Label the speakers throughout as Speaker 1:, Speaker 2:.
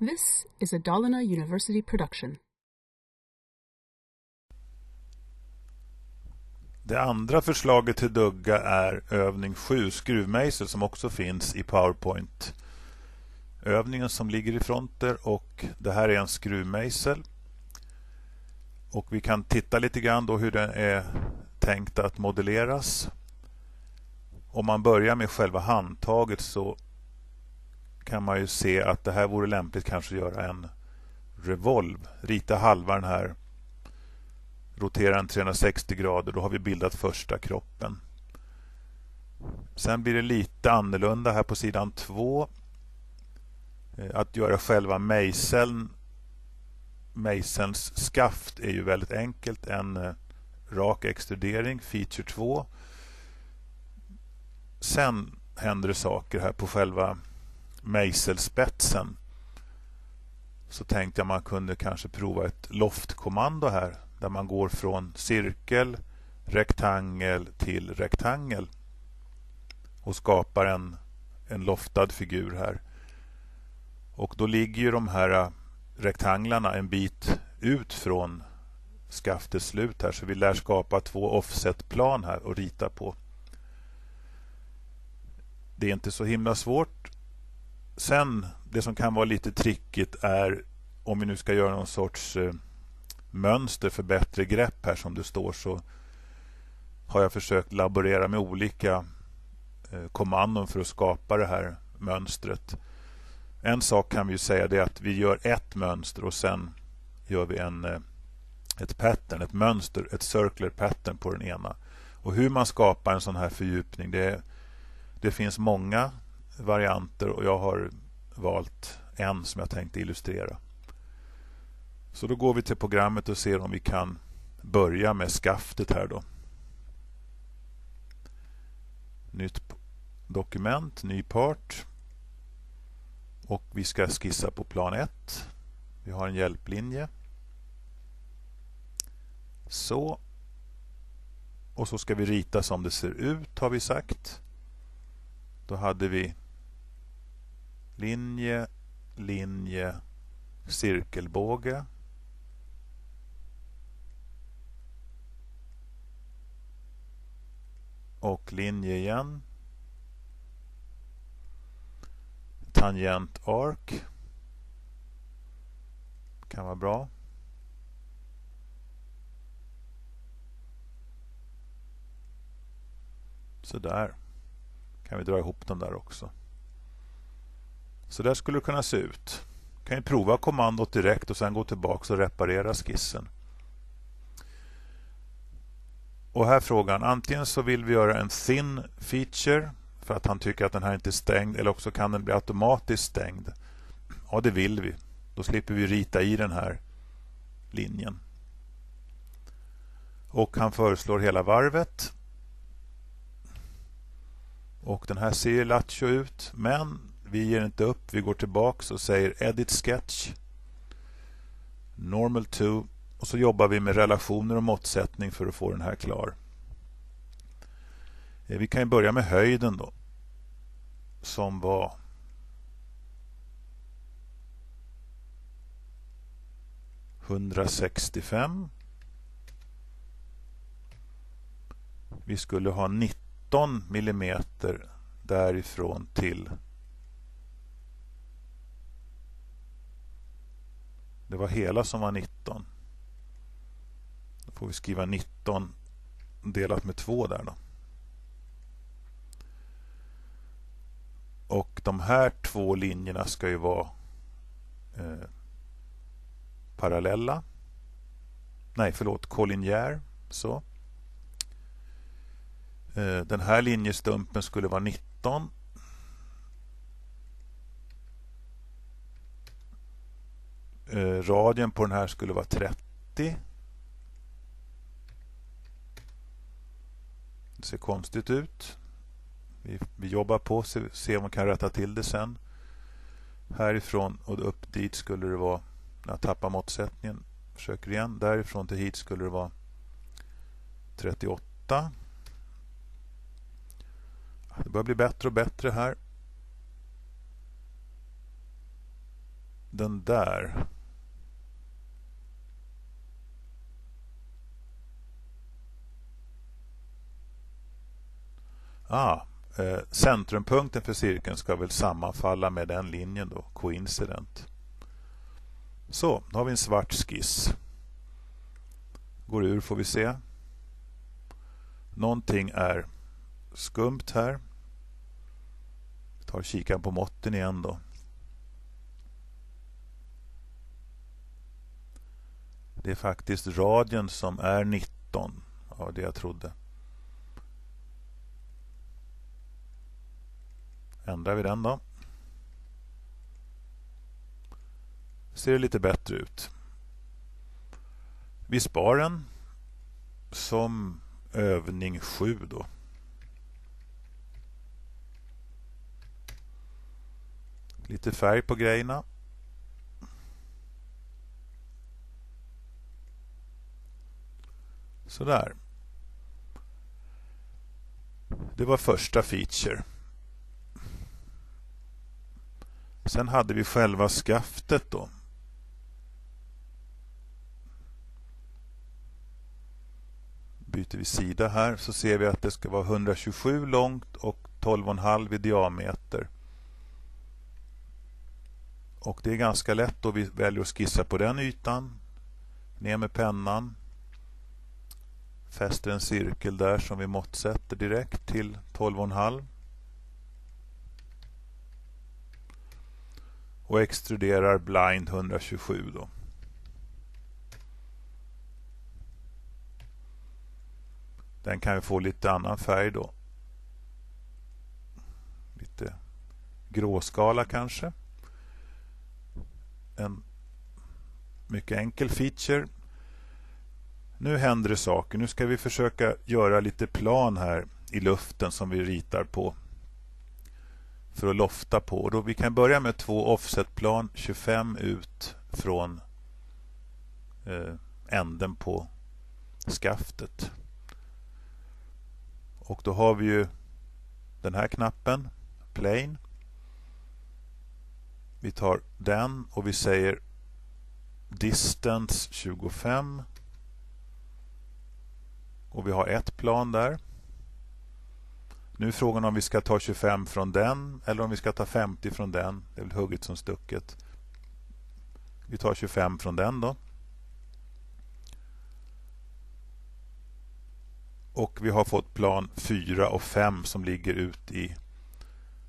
Speaker 1: This is a Dalarna University production.
Speaker 2: Det andra förslaget till dugga är övning 7, skruvmejsel, som också finns i PowerPoint. Övningen som ligger i fronter och det här är en skruvmejsel. Och vi kan titta lite grann då hur den är tänkt att modelleras. Om man börjar med själva handtaget så kan man ju se att det här vore lämpligt kanske att göra en revolv. Rita halva den här rotera den 360 grader, då har vi bildat första kroppen. Sen blir det lite annorlunda här på sidan 2. Eh, att göra själva mejseln mejselns skaft är ju väldigt enkelt. En eh, rak extrudering, feature 2. Sen händer det saker här på själva mejselspetsen. Så tänkte jag man kunde kanske prova ett loftkommando här där man går från cirkel, rektangel till rektangel och skapar en, en loftad figur här. Och då ligger ju de här äh, rektanglarna en bit ut från skaftets slut här så vi lär skapa två offsetplan här och rita på. Det är inte så himla svårt. Sen, det som kan vara lite trickigt är om vi nu ska göra någon sorts eh, mönster för bättre grepp här som det står så har jag försökt laborera med olika eh, kommandon för att skapa det här mönstret. En sak kan vi säga det är att vi gör ett mönster och sen gör vi en, eh, ett pattern, ett mönster, ett circular pattern på den ena. Och hur man skapar en sån här fördjupning det, det finns många varianter och jag har valt en som jag tänkte illustrera. Så då går vi till programmet och ser om vi kan börja med skaftet här då. Nytt dokument, ny part. Och vi ska skissa på plan 1. Vi har en hjälplinje. Så. Och så ska vi rita som det ser ut har vi sagt. Då hade vi linje, linje, cirkelbåge och linje igen. Tangent ark. Kan vara bra. Sådär, kan vi dra ihop dem där också. Så där skulle det kunna se ut. Du Kan ju prova kommandot direkt och sen gå tillbaka och reparera skissen. Och här frågan, antingen så vill vi göra en thin feature för att han tycker att den här inte är stängd eller också kan den bli automatiskt stängd. Ja, det vill vi. Då slipper vi rita i den här linjen. Och han föreslår hela varvet. Och den här ser lattjo ut, men vi ger inte upp. Vi går tillbaks och säger Edit Sketch. Normal to och så jobbar vi med relationer och måttsättning för att få den här klar. Eh, vi kan börja med höjden då. Som var ...165. Vi skulle ha 19 millimeter därifrån till Det var hela som var 19 Då får vi skriva 19 delat med 2 där då. Och de här två linjerna ska ju vara eh, parallella. Nej, förlåt, kollinjär. Så. Eh, den här linjestumpen skulle vara 19. Eh, radien på den här skulle vara 30. Det ser konstigt ut. Vi, vi jobbar på se, se om vi kan rätta till det sen. Härifrån och upp dit skulle det vara, när jag tappar måttsättningen, försöker igen. Därifrån till hit skulle det vara 38. Det börjar bli bättre och bättre här. den där. Ah, eh, centrumpunkten för cirkeln ska väl sammanfalla med den linjen då, coincident. Så, då har vi en svart skiss. Går ur får vi se. Någonting är skumt här. Vi tar kikaren på måtten igen då. Det är faktiskt radien som är 19 av det jag trodde. Ändrar vi den då. Ser det lite bättre ut. Vi spar den som övning 7 då. Lite färg på grejerna. Sådär. Det var första feature. Sen hade vi själva skaftet då. Byter vi sida här så ser vi att det ska vara 127 långt och 12,5 i diameter. Och det är ganska lätt då vi väljer att skissa på den ytan. Ner med pennan. Fäster en cirkel där som vi måttsätter direkt till 12,5. Och extruderar blind 127 då. Den kan vi få lite annan färg då. Lite gråskala kanske. En mycket enkel feature nu händer det saker. Nu ska vi försöka göra lite plan här i luften som vi ritar på. För att lofta på. Då vi kan börja med två offsetplan 25 ut från eh, änden på skaftet. Och då har vi ju den här knappen, plane. Vi tar den och vi säger distance 25 och vi har ett plan där. Nu är frågan om vi ska ta 25 från den eller om vi ska ta 50 från den. Det är väl hugget som stucket. Vi tar 25 från den då. Och vi har fått plan 4 och 5 som ligger ut i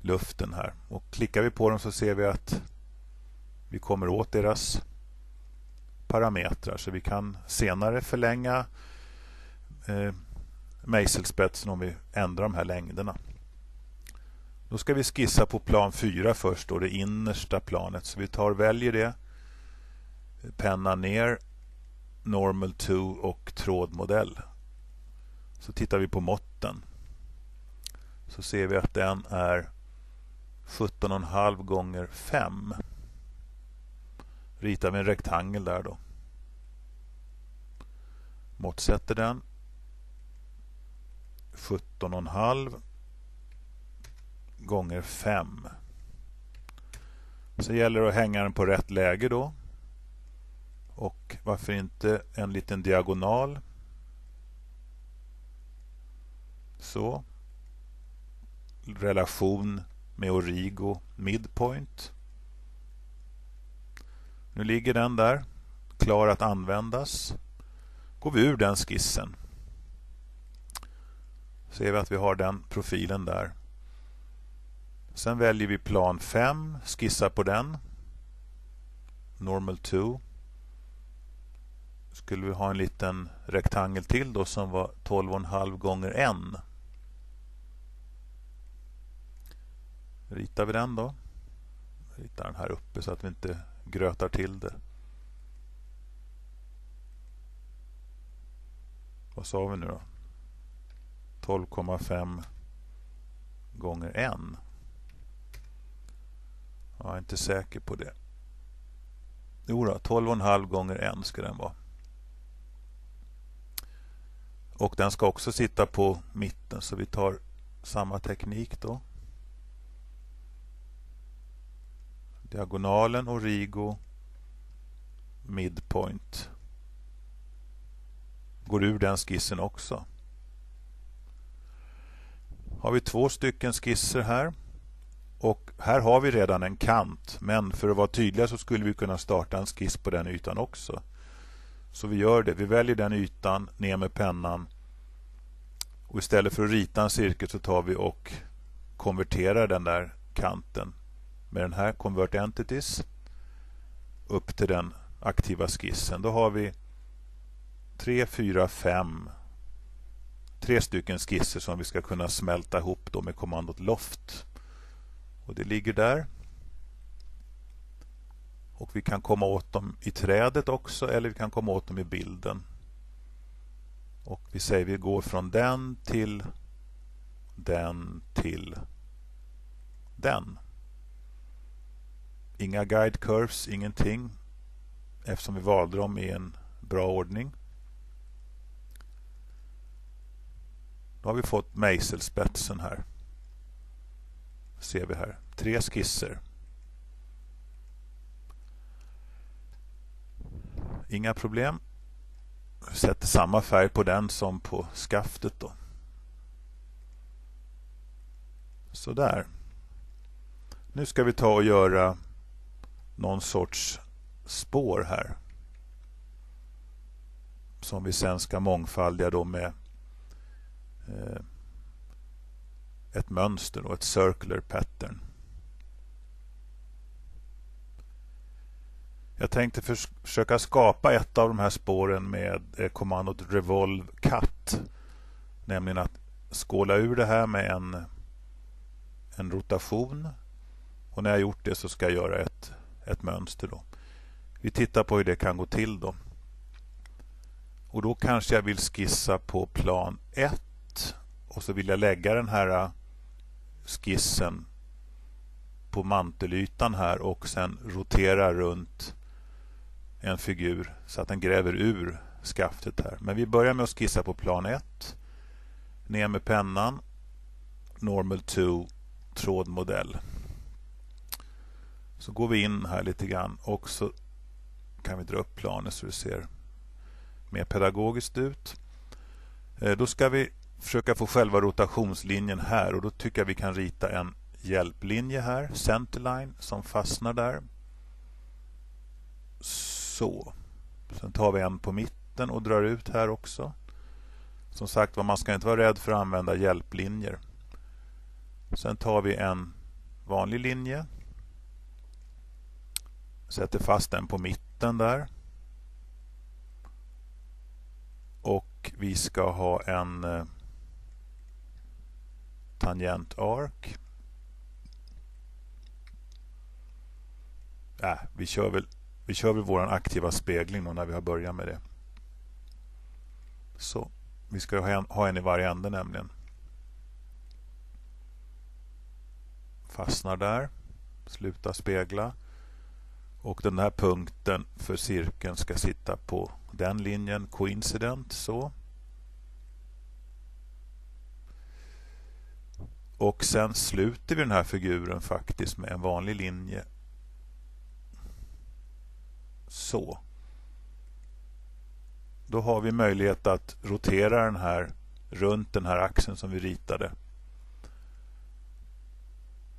Speaker 2: luften här. Och klickar vi på dem så ser vi att vi kommer åt deras parametrar. Så vi kan senare förlänga eh, mejselspetsen om vi ändrar de här längderna. Då ska vi skissa på plan 4 först, då det innersta planet. Så vi tar väljer det, penna ner, normal 2 och trådmodell. Så tittar vi på måtten. Så ser vi att den är 17,5 gånger 5. Ritar vi en rektangel där då. Måttsätter den 17,5 gånger 5. Så gäller det att hänga den på rätt läge då. Och varför inte en liten diagonal. Så. Relation med Origo midpoint. Nu ligger den där, klar att användas. Går vi ur den skissen ser vi att vi har den profilen där. Sen väljer vi plan 5, skissar på den. Normal 2. Skulle vi ha en liten rektangel till då som var 12,5 gånger 1. Ritar vi den då. Ritar den här uppe så att vi inte grötar till det. Vad sa vi nu då? 12,5 gånger 1. Jag är inte säker på det. Jo då, 12,5 gånger 1 ska den vara. Och den ska också sitta på mitten så vi tar samma teknik då. Diagonalen origo midpoint går ur den skissen också. Har vi två stycken skisser här och här har vi redan en kant men för att vara tydliga så skulle vi kunna starta en skiss på den ytan också. Så vi gör det. Vi väljer den ytan, ner med pennan och istället för att rita en cirkel så tar vi och konverterar den där kanten med den här Convert Entities upp till den aktiva skissen. Då har vi 3, 4, 5 tre stycken skisser som vi ska kunna smälta ihop då med kommandot Loft. Och Det ligger där. Och Vi kan komma åt dem i trädet också eller vi kan komma åt dem i bilden. Och Vi säger vi går från den till den till den. Inga guide curves, ingenting eftersom vi valde dem i en bra ordning. Då har vi fått mejselspetsen här. Ser vi här. Tre skisser. Inga problem. Vi Sätter samma färg på den som på skaftet då. Sådär. Nu ska vi ta och göra någon sorts spår här. Som vi sen ska mångfaldiga då med Eh, ett mönster och ett circular pattern. Jag tänkte försöka skapa ett av de här spåren med eh, kommandot revolve cut. Nämligen att skåla ur det här med en, en rotation. Och när jag gjort det så ska jag göra ett, ett mönster. Då. Vi tittar på hur det kan gå till. då. Och Då kanske jag vill skissa på plan 1 och så vill jag lägga den här äh, skissen på mantelytan här och sen rotera runt en figur så att den gräver ur skaftet här. Men vi börjar med att skissa på plan 1. Ner med pennan. Normal 2 trådmodell. Så går vi in här lite grann och så kan vi dra upp planen så det ser mer pedagogiskt ut. Eh, då ska vi försöka få själva rotationslinjen här och då tycker jag vi kan rita en hjälplinje här, centerline, som fastnar där. Så. Sen tar vi en på mitten och drar ut här också. Som sagt man ska inte vara rädd för att använda hjälplinjer. Sen tar vi en vanlig linje. Sätter fast den på mitten där. Och vi ska ha en eh, Tangentark. tangent arc. Äh, vi kör väl, vi kör väl vår aktiva spegling när vi har börjat med det. Så, vi ska ha en, ha en i varje ände nämligen. Fastnar där. Sluta spegla. Och den här punkten för cirkeln ska sitta på den linjen coincident så. Och sen sluter vi den här figuren faktiskt med en vanlig linje. Så. Då har vi möjlighet att rotera den här runt den här axeln som vi ritade.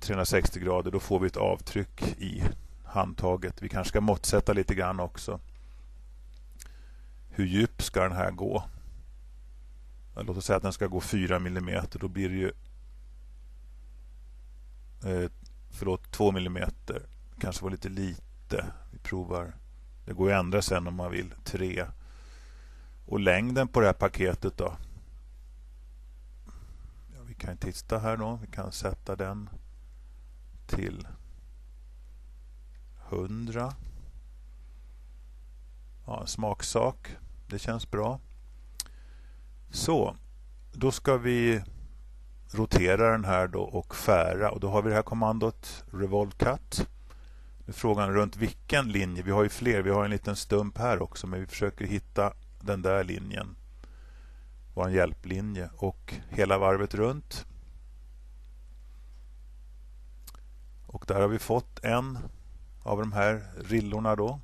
Speaker 2: 360 grader, då får vi ett avtryck i handtaget. Vi kanske ska måttsätta lite grann också. Hur djup ska den här gå? Låt oss säga att den ska gå 4 mm. Då blir det ju eh, förlåt, 2 millimeter. Kanske var lite lite. Vi provar. Det går att ändra sen om man vill. 3. Och längden på det här paketet då? Ja, vi kan titta här då. Vi kan sätta den till 100. Ja, smaksak. Det känns bra. Så, då ska vi rotera den här då och skära och då har vi det här kommandot revolve cut. Nu är frågan runt vilken linje. Vi har ju fler. Vi har en liten stump här också men vi försöker hitta den där linjen. Vår hjälplinje och hela varvet runt. Och där har vi fått en av de här rillorna då.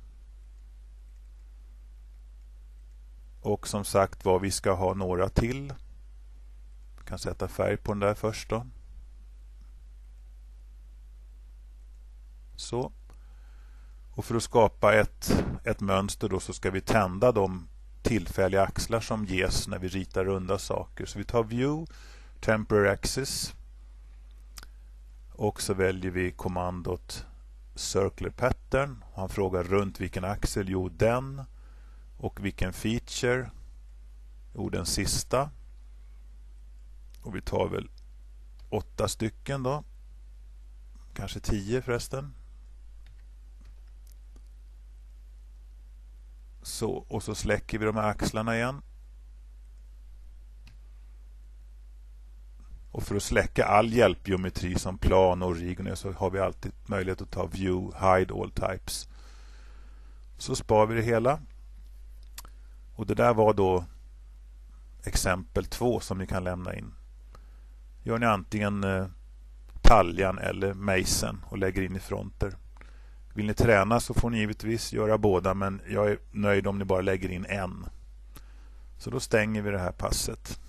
Speaker 2: Och som sagt var, vi ska ha några till. Vi kan sätta färg på den där först då. Så. Och för att skapa ett, ett mönster då så ska vi tända de tillfälliga axlar som ges när vi ritar runda saker. Så vi tar View, Temporary Axis och så väljer vi kommandot Circular Pattern. Han frågar runt vilken axel? Jo, den. Och vilken feature? Jo, den sista. Och vi tar väl åtta stycken då. Kanske tio förresten. Så, och så släcker vi de här axlarna igen. Och för att släcka all hjälpgeometri som plan och origone så har vi alltid möjlighet att ta View, Hide All Types. Så spar vi det hela. Och det där var då exempel två som ni kan lämna in. Gör ni antingen eh, taljan eller mejsen och lägger in i fronter. Vill ni träna så får ni givetvis göra båda men jag är nöjd om ni bara lägger in en. Så då stänger vi det här passet.